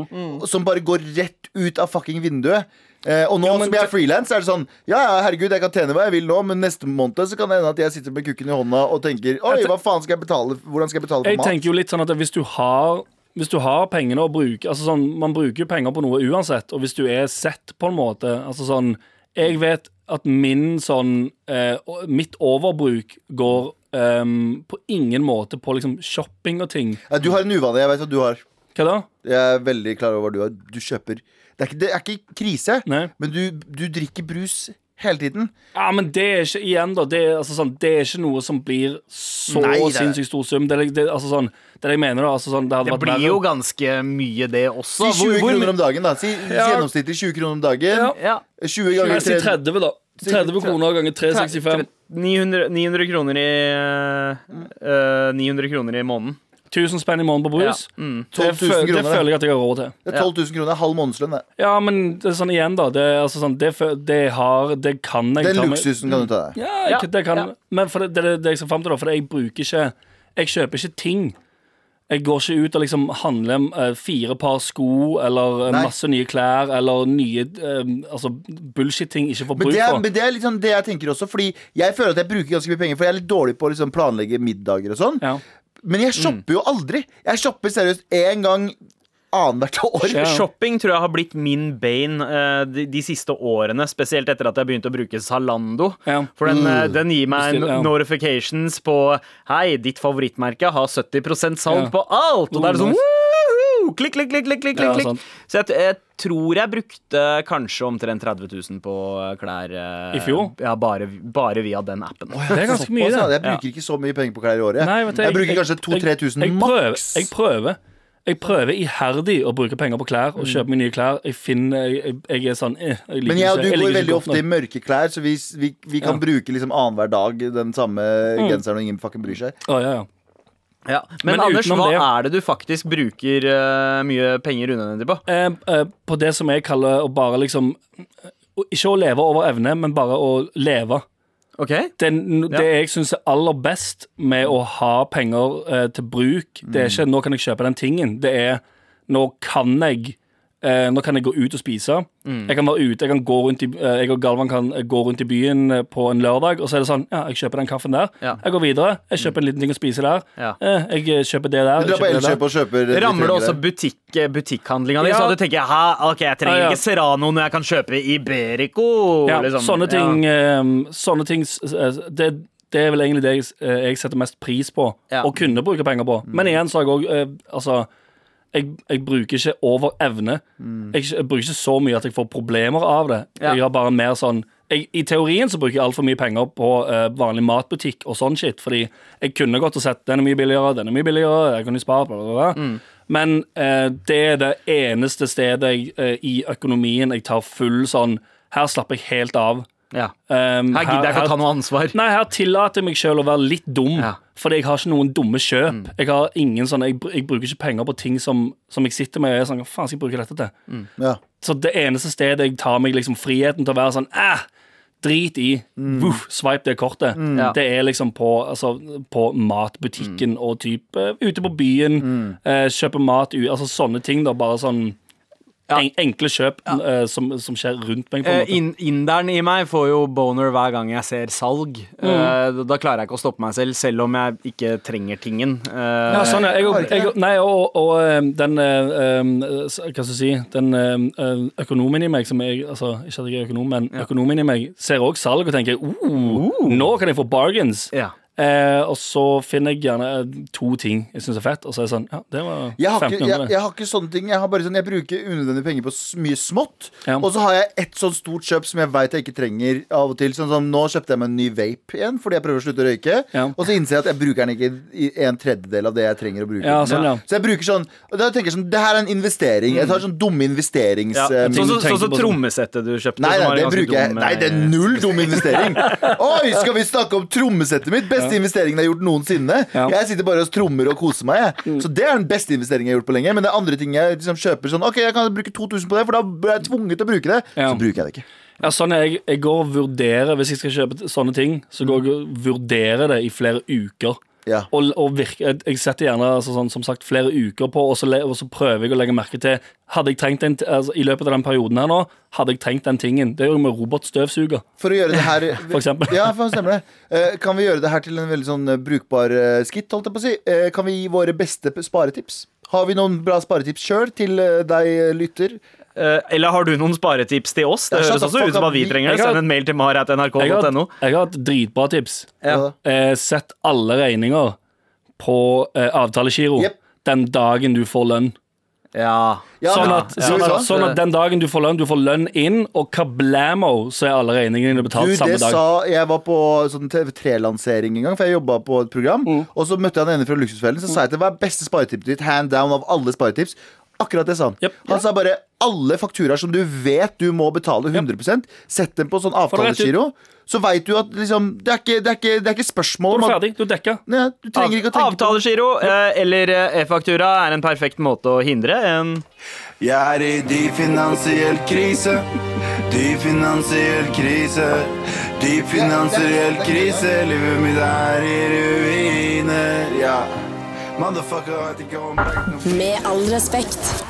som bare går rett ut av fucking vinduet. Eh, og nå men som jeg er frilans, er det sånn Ja, ja, herregud, jeg kan tjene hva jeg vil nå, men neste måned så kan det hende at jeg sitter med kukken i hånda og tenker Oi, hva faen skal jeg betale Hvordan skal jeg betale for Jeg mat? tenker jo litt sånn at hvis du har hvis du har pengene å bruke altså sånn, Man bruker jo penger på noe uansett, og hvis du er sett på en måte altså sånn, Jeg vet at min sånn eh, Mitt overbruk går um, på ingen måte på liksom shopping og ting. Ja, du har en uvane, jeg vet hva du har. Hva da? Jeg er veldig klar over hva du har. Du kjøper Det er ikke, det er ikke krise, Nei. men du, du drikker brus hele tiden. Ja, men det er ikke igjen da Det er, altså, sånn, det er ikke noe som blir så Nei, det er- sinnssykt stor sum. Det det, altså, sånn, det er det jeg mener. da altså, sånn, Det, hadde Det vært blir verre. jo ganske mye, det Si også. 20 kroner om dagen, da. Si gjennomsnittlig 20 kroner om dagen. Ja. Ja. 20 ganger Jeg sier 3 30, da. 30 kroner ganger 365. 900, 900 kroner i eh, 900 kroner i måneden. 1000 spenn i måneden på brus. Ja. Mm. Det, 12 000 fø- det kroner, føler jeg at jeg har råd til. Det er 12 000 kroner. Halv månedslønn. det. Ja, men det er sånn igjen, da. Det, er altså sånn, det, det, har, det kan jeg Den luksusen kan du ta deg. Ja, jeg, Ja, det kan, ja. Men for det, det, er det jeg skal fram til, da. For jeg bruker ikke Jeg kjøper ikke ting. Jeg går ikke ut og liksom handler eh, fire par sko eller eh, Nei. masse nye klær eller nye eh, altså bullshit-ting ikke får bruk det, for. men det er litt sånn det jeg tenker også, fordi jeg føler at jeg bruker ganske mye penger. For jeg er litt dårlig på å liksom planlegge middager og sånn. Ja. Men jeg shopper jo aldri. Jeg shopper seriøst én gang annethvert år. Ja. Shopping tror jeg har blitt min bane eh, de, de siste årene, spesielt etter at jeg begynte å bruke Zalando. Ja. For den, eh, den gir meg Bestill, ja. notifications på Hei, ditt favorittmerke har 70 salg Ja. på alt! Og da er det sånn Oh. Klikk, klikk, klikk, klikk, klikk, Ja, klikk. Så jeg, jeg tror jeg brukte kanskje omtrent 30 000 på klær eh, I fjor? Ja, bare, bare via den appen. Det er ganske mye, det. Jeg bruker ikke så mye penger på klær i året. Nei, jeg, jeg, bruker kanskje jeg- 2000-3000 maks. Jeg prøver. Jeg prøver iherdig å bruke penger på klær og kjøpe meg nye klær. Jeg finner Jeg, jeg, er sånn eh, jeg liker Men jeg og du går veldig godt ofte i mørke klær, så vi, vi, vi kan Ja. bruke liksom annenhver dag den samme Mm. genseren, og ingen fucking bryr seg. Oh, ja, ja. Ja. Men, Men Anders, hva det- er det du faktisk bruker uh, mye penger unødvendig på? Eh, eh, på det som jeg kaller å bare liksom Ikke å leve over evne, men bare å leve. Okay. Det, det jeg syns er aller best med å ha penger eh, til bruk, det er ikke 'nå kan jeg kjøpe den tingen'. Det er 'nå kan jeg eh, nå kan jeg gå ut og spise. Jeg kan være ute, jeg kan gå rundt i eh, Jeg og Galvan kan eh, gå rundt i byen eh, på en lørdag, og så er det sånn Ja, jeg kjøper den kaffen der. Ja. Jeg går videre. Jeg kjøper en liten ting å spise der. Ja. Eh, jeg kjøper det der. Du drar på kjøper det der. Elkjøp og kjøper det du Rammer det trenger også der. butikk, butikkhandlinga di? Ja. Så du tenker Hæ, ok, jeg trenger Ja, ja. ikke Serrano når jeg kan kjøpe Iberico? Ja, liksom. sånne ting, eh, sånne ting s- s- det, det er vel egentlig det jeg, eh, jeg setter mest pris på, Ja. å kunne bruke penger på. Men igjen så har jeg òg eh, Altså, jeg, jeg bruker ikke over evne. Jeg, jeg bruker ikke så mye at jeg får problemer av det. Ja. Jeg har bare mer sånn jeg, I teorien så bruker jeg altfor mye penger på uh, vanlig matbutikk og sånn shit, fordi jeg kunne gått og sett den er mye billigere, den er mye billigere, jeg kunne spart, bla, bla, bla. Men uh, det er det eneste stedet jeg, uh, i økonomien jeg tar full sånn Her slapper jeg helt av. Ja. Um, Her gidder jeg ikke å ta noe ansvar. Nei, her tillater jeg meg selv å være litt dum, Ja. fordi jeg har ikke noen dumme kjøp. Jeg har ingen sånne, jeg, jeg bruker ikke penger på ting som, som jeg sitter med og er sånn Hva faen skal jeg bruke dette til? Ja. Så det eneste stedet jeg tar meg liksom friheten til å være sånn Æh, drit i. Vuff, swipe det kortet. Ja. Det er liksom på, altså, på matbutikken og type eh, ute på byen. eh, kjøpe mat Altså sånne ting, da. Bare sånn en, enkle kjøp eh, som, som skjer rundt meg. Uh, en Eh, Inderen i meg får jo boner hver gang jeg ser salg. Eh, da klarer jeg ikke å stoppe meg selv, selv om jeg ikke trenger tingen. Eh, Ja, sånn, ja. Jeg, jeg, nei, og, og den uh, Hva skal jeg si Den uh, økonomen i meg som jeg, altså, Ikke at jeg er økonom, men økonomen i meg ser også salg og tenker uh, Nå kan jeg få bargains. Ja. Eh, og så finner jeg gjerne eh, to ting jeg syns er fett, og så er jeg sånn Ja, det var Jeg har, ikke, jeg, jeg har ikke sånne ting. Jeg har bare sånn Jeg bruker unødvendige penger på mye smått. Ja. Og så har jeg et sånn stort kjøp som jeg veit jeg ikke trenger av og til. Sånn som Nå kjøpte jeg meg en ny vape igjen fordi jeg prøver å slutte å røyke. Ja. Og så innser jeg at jeg bruker den ikke i en tredjedel av det jeg trenger å bruke. Ja, sånn, ja. Så jeg bruker sånn Og da tenker jeg sånn Det her er en investering. Jeg tar sånn dumme investerings... Ja. eh, Sånn som så, så, så sånn. trommesettet du kjøpte. Nei, nei, det, det bruker jeg Nei, det er eh, null dum investering. Oi, skal vi snakke om trommesettet mitt? Beste investeringen jeg har gjort noensinne. Ja. Jeg sitter bare og trommer og koser meg. Jeg. Så det er den beste investeringen jeg har gjort på lenge. Men det er andre ting jeg liksom kjøper sånn Ok, jeg kan bruke 2000 på det, for da blir jeg tvunget til å bruke det. Ja. Så bruker jeg det ikke. Ja, sånn jeg, jeg går og vurderer Hvis jeg skal kjøpe sånne ting, så går jeg og vurderer det i flere uker. Ja. Og, og virke, jeg- setter gjerne altså, sånn, som sagt, flere uker på, og så, le, og så prøver jeg å legge merke til Hadde jeg trengt den, altså, I løpet av den perioden her nå, hadde jeg trengt den tingen. Det gjør jeg med robotstøvsuger. For å gjøre det her For eksempel. Ja, for stemmer det. Eh, kan vi gjøre det her til en veldig sånn eh, brukbar eh, skitt, holdt jeg på å si? Eh, kan vi gi våre beste sparetips? Har vi noen bra sparetips sjøl til eh, deg, eh, lytter? Eh, eller har du noen sparetips til oss? Det høres også ut som at vi trenger det. Jeg Send en mail til Jeg har, mar.nrk.no. jeg har et dritbra tips. Ja. Eh, sett alle regninger på eh, avtalegiro yep. den dagen du får lønn. Ja. Ja, Sånn at, ja, sånn, at, sånn at den dagen du får lønn, du får lønn inn, og kablamo, så er alle regningene betalt Du, samme dag. sa Jeg var på sånn TV3-lansering en gang, for jeg jobba på et program. Mm. Og så møtte jeg han ene fra Luksusfellen, så sa jeg til hva er beste sparetipset ditt, hand down av alle sparetips. Akkurat det sa han. Yep. Han sa bare alle fakturaer som du vet du må betale 100% sett dem på sånn avtalegiro. Så veit du at liksom Det er ikke, det er ikke, det er ikke spørsmål om du at ferdig. Du dekka. Nei, Du trenger ikke å tenke Avtalegiro eh, eller eh, e-faktura er en perfekt måte å hindre en Jeg er i dyp finansiell krise. Dyp finansiell krise. Dyp finansiell krise. Livet mitt er i ruiner. Ja. Med all respekt.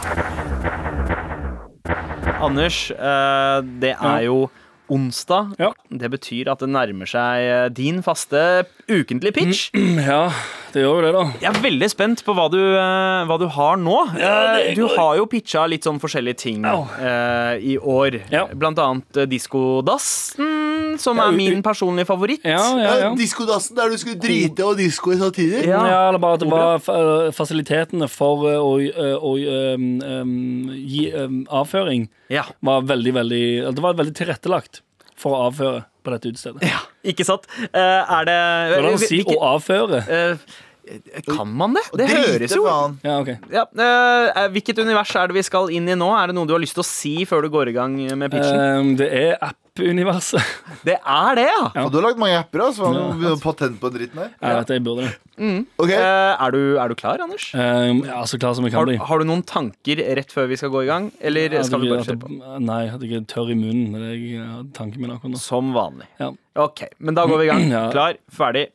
Anders, eh, det er jo onsdag. Ja. Det betyr at det nærmer seg eh, din faste ukentlige pitch. Ja, det gjør jo det, da. Jeg er veldig spent på hva du, eh, hva du har nå. Ja, du har jo pitcha litt sånn forskjellige ting ja. eh, i år. Ja. Blant annet eh, Diskodassen, som Ja, er min personlige favoritt. Ja, ja, ja. Diskodassen der du skulle drite og disko samtidig. Ja. Ja, eller bare at det var fasilitetene for å, å, uh, å um, um, gi um, avføring Ja. var veldig, veldig Det var veldig tilrettelagt for å avføre på dette utestedet. Ja, ikke sant? Uh, er det Hvordan å si ikke, å avføre? Uh, Kan man det? Det Drite, høres jo faen. Ja, okay. ja, uh, Hvilket univers er det vi skal inn i nå? Er det noe du har lyst til å si før du går i gang med pitchen? Uh, det er app-universet. det er det, ja! Og du har lagd mange apper, altså. Ja. har patent på den dritten her. Jeg vet jeg burde det. Ok, Eh, er, du, er du klar, Anders? Um, ja, så klar som jeg Har, kan bli. har du noen tanker rett før vi skal gå i gang? Eller Ja, skal vi bare kjøre på? Nei, at jeg er tørr i munnen. Det er jeg, tanken min akkurat nå. Som vanlig. Ja. Ok, men da går vi i gang. Ja. Klar, ferdig.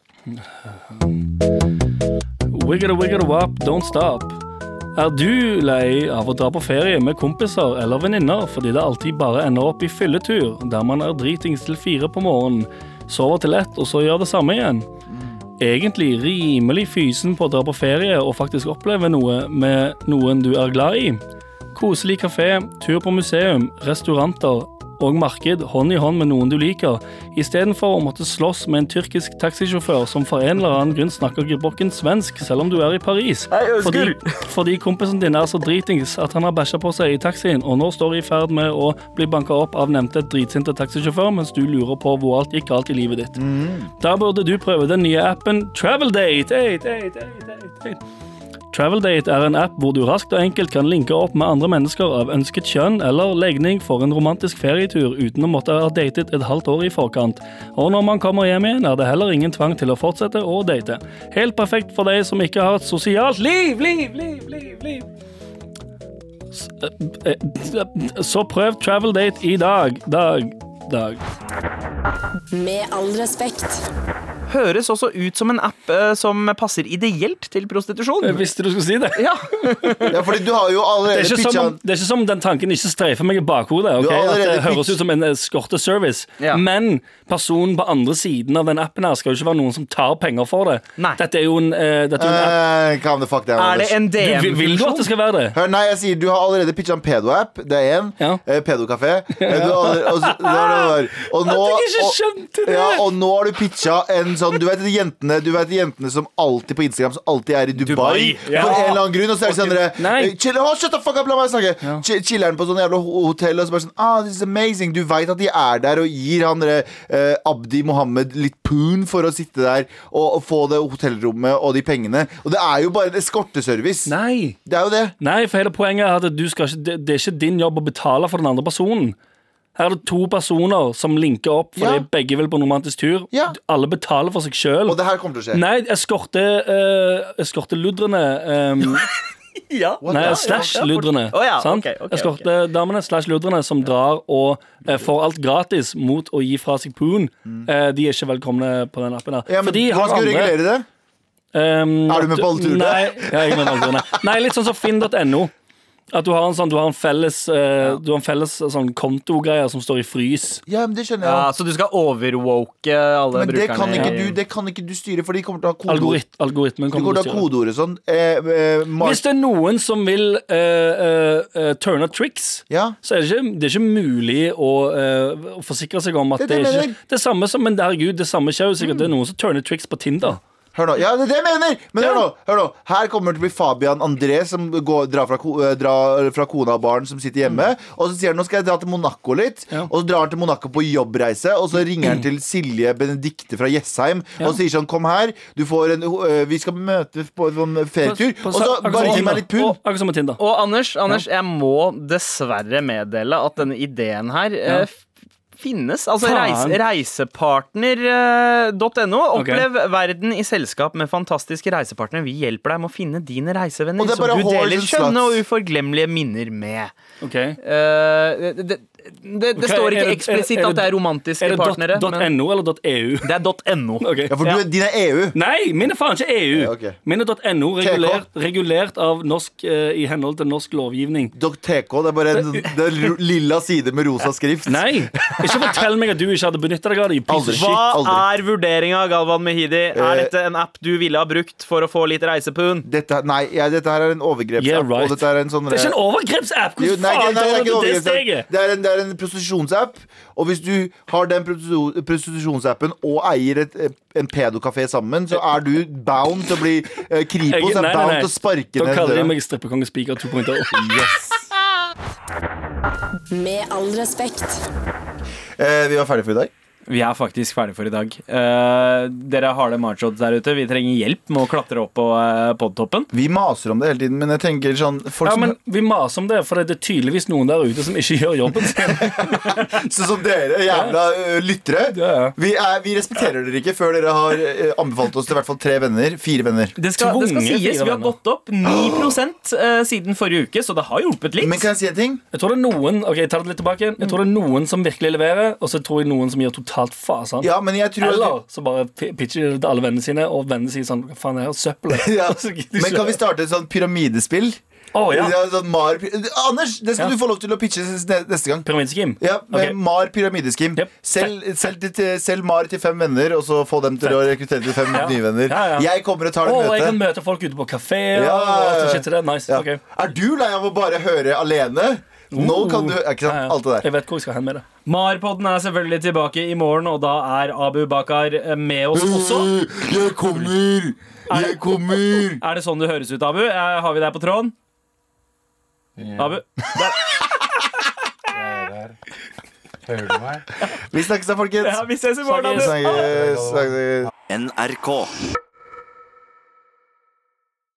Wiggle, wiggle, wop, don't stop. Er du lei av å dra på ferie med kompiser eller venninner fordi det alltid bare ender opp i fylletur, der man er dritings til fire på morgenen, sover til ett og så gjør det samme igjen? Egentlig rimelig fysen på å dra på ferie og faktisk oppleve noe med noen du er glad i. Koselig kafé, tur på museum, restauranter og marked hånd i hånd med noen du liker, istedenfor å måtte slåss med en tyrkisk taxisjåfør som for en eller annen grunn snakker gebrokken svensk selv om du er i Paris. Fordi, fordi kompisen din er så dritings at han har bæsja på seg i taxien, og nå står i ferd med å bli banka opp av nevnte dritsinte taxisjåfør mens du lurer på hvor alt gikk galt i livet ditt. Da burde du prøve den nye appen Traveldate. Hey, hey, hey, hey, hey. Traveldate er en app hvor du raskt og enkelt kan linke opp med andre mennesker av ønsket kjønn eller legning for en romantisk ferietur uten å måtte ha datet et halvt år i forkant. Og når man kommer hjem igjen, er det heller ingen tvang til å fortsette å date. Helt perfekt for deg som ikke har et sosialt liv, liv, liv, liv, liv. Eh, eh, Så prøv Traveldate i dag, dag, dag. Med all respekt. Høres også ut som en app eh, som passer ideelt til prostitusjon. Jeg visste du skulle si det. Ja, ja, fordi du har jo Det er, allerede ikke som pitcha om, det er ikke som om den tanken ikke streifer meg i bakhodet. ok? Du har At allerede det høres pitch- ut som en eskorteservice. Ja. Men personen på andre siden av den appen her skal jo ikke være noen som tar penger for det. Nei. Dette er jo en, eh, dette er jo en app. Eh, Calm the fuck down. Er det Anders. en Du, vil, vil du at det DM-funksjon? skal være det? Hør, nei, jeg sier Du har allerede pitcha en pedo-app. Det er én. Ja. Eh, pedokafé. Eh, du har allerede- og, så- det var det der. og nå jeg ikke og- det! Ja, og nå har du pitcha en sånn Du vet de jentene Du vet de jentene som alltid på Instagram Som alltid er i Dubai, Dubai, ja. For en eller annen grunn Og så er det sånn chill, oh, Shut the fuck up, la meg snakke. Ch- Chiller'n på sånn jævla hotell Og så bare sånn Ah, this is amazing. Du vet at de er der Og gir han dere eh, Abdi Mohammed litt poon For å sitte der og, og få det hotellrommet Og de pengene. Og det er jo bare en eskorteservice. Nei. Det er jo det. Nei, for hele poenget er at du skal ikke, det, det er ikke din jobb å betale for den andre personen. Her er det to personer som linker opp fordi Ja. begge vil på en romantisk tur. Ja. Alle betaler for seg sjøl. Og det her kommer til å skje Nei, eskorte, uh, eskorteludrene um, Ja. Nei, Ja, slash ja, ludrene. Å ja, sant? ok, ok, ok. Eskortedamene slash ludrene som drar og eh, får alt gratis mot å gi fra seg poon. eh, de er ikke velkomne på den appen. Mm. ja, men For de Hvordan skal du andre- regulere det? Um, Er du med på alle turene? Nei, ja, jeg er med på alle turene. Nei, litt sånn som finn.no. At du har en sånn, du har en felles, eh, du har en felles sånn kontogreie som står i frys. Ja, men det skjønner jeg Ja, så du skal overwoke alle Men det brukerne? kan, ikke du, det kan ikke du styre, for de kommer til å ha kodeord. Algorit, algoritmen De kommer kommer til til å styre. kodeord og sånn. Eh, eh, Mark- Hvis det er noen som vil uh, uh, turne tricks, ja. så er det ikke, det er ikke mulig å, eh, å forsikre seg om at Det det, er det er ikke mener. det samme som Men herregud, det samme skjer jo sikkert. Det er noen som turner tricks på Tinder. Hør nå, ja, det er det jeg mener! Men hør, nå, hør nå, her kommer det til å bli Fabian André som går, drar, fra, eh, drar fra kona og barn som sitter hjemme. Og så sier han nå skal jeg dra til Monaco litt. Ja. Og så drar han til Monaco på jobbreise. Og så ringer han til Silje Benedikte fra Jessheim og sier sånn Kom her, du får en, eh, vi skal møtes på en sånn ferietur. På- på- Og så bare gi meg litt pund. Og- Akkurat som med Tinder. Og Anders, Anders jeg må dessverre meddele at denne ideen her eh, finnes. Altså reise, reisepartner.no. Opplev Opplev verden i selskap med fantastiske reisepartnere. Vi hjelper deg med å finne dine reisevenner er som du deler skjønne og uforglemmelige minner med. Ok Uh, det, det, det Ok, står ikke eksplisitt at det er romantiske Er det partnere. dot, men .no eller .eu? det er .no. Okay. Ja, for du, din er EU. Nei, min er faen ikke EU. Ja, okay. Min er .no, regulert, regulert av norsk uh, i henhold til norsk lovgivning. .tk, det er bare en det er lilla side med rosa skrift. Nei! Ikke fortell meg at du ikke hadde benytta deg av det. Aldri. Hva aldri. er vurderinga, Galvan Mehidi? Er Eh, dette en app du ville ha brukt for å få litt reisepun? Dette, nei, ja, dette her er en overgrepsapp. Yeah, right. Og dette er en sånn Det er ikke en overgrepsapp! Hvordan faen det tar du det steget? Det er en, det er en prostitusjonsapp. Og hvis du har den prostitu- prostitusjonsappen og eier et, en pedokafé sammen, så er du bound til å bli eh, Kripos Jeg- er nei, nei, bound til å sparke Da ned kaller de meg strippekonge spiker 2.0. Med all respekt. Eh, vi var ferdige for i dag. Vi er faktisk ferdig for i dag. Uh, dere har det marchods der ute. Vi trenger hjelp med å klatre opp på uh, podtoppen. Vi maser om det hele tiden, men jeg tenker sånn folk Ja, som, men Vi maser om det, for det er tydeligvis noen der ute som ikke gjør jobben sin. Sånn som dere, jævla uh, lyttere. Ja, ja. Vi, er, vi respekterer dere ikke før dere har uh, anbefalt oss til i hvert fall tre venner. Fire venner. Det skal, det skal sies, vi har gått opp 9 eh, siden forrige uke, så det har hjulpet litt. Men kan jeg si en ting? Jeg tror det er noen Ok, jeg tar det litt tilbake Jeg tror det er noen som virkelig leverer, og så tror jeg noen som gir totalt fasen. Ja, men jeg tror Eller så bare pi- pitcher de til alle vennene sine, og vennene sier sånn Hva faen er har Søppel? ja. Men kan vi starte et sånt pyramidespill? Å, ja. sånn Mar Anders, det skal Ja. du få lov til å pitche neste gang. Pyramideskim? Ja, okay. Mar pyramideskim. Yep. Selg, sel, til- Mar til fem venner, og så få dem til å rekruttere til fem Ja. nye venner. Ja, ja. Jeg kommer og tar det Å, jeg kan møte folk ute på kafé. Ja, ja, ja. Nice. Ja. ok. Er du lei av å bare høre alene? Nå kan du Ikke sant? Ja, ja. Alt det der. Jeg vet hvor jeg skal hen med det. Marpodden er selvfølgelig tilbake i morgen, og da er Abu Bakar eh, med oss også. Jeg kommer! Jeg kommer! Er det sånn du høres ut, Abu? Eh, Har vi deg på tråden? Abu? Der. Hører du meg? Vi snakkes da, folkens. Ja, vi ses i morgen, Snakkes. Abu. Snakkes. snakkes. NRK.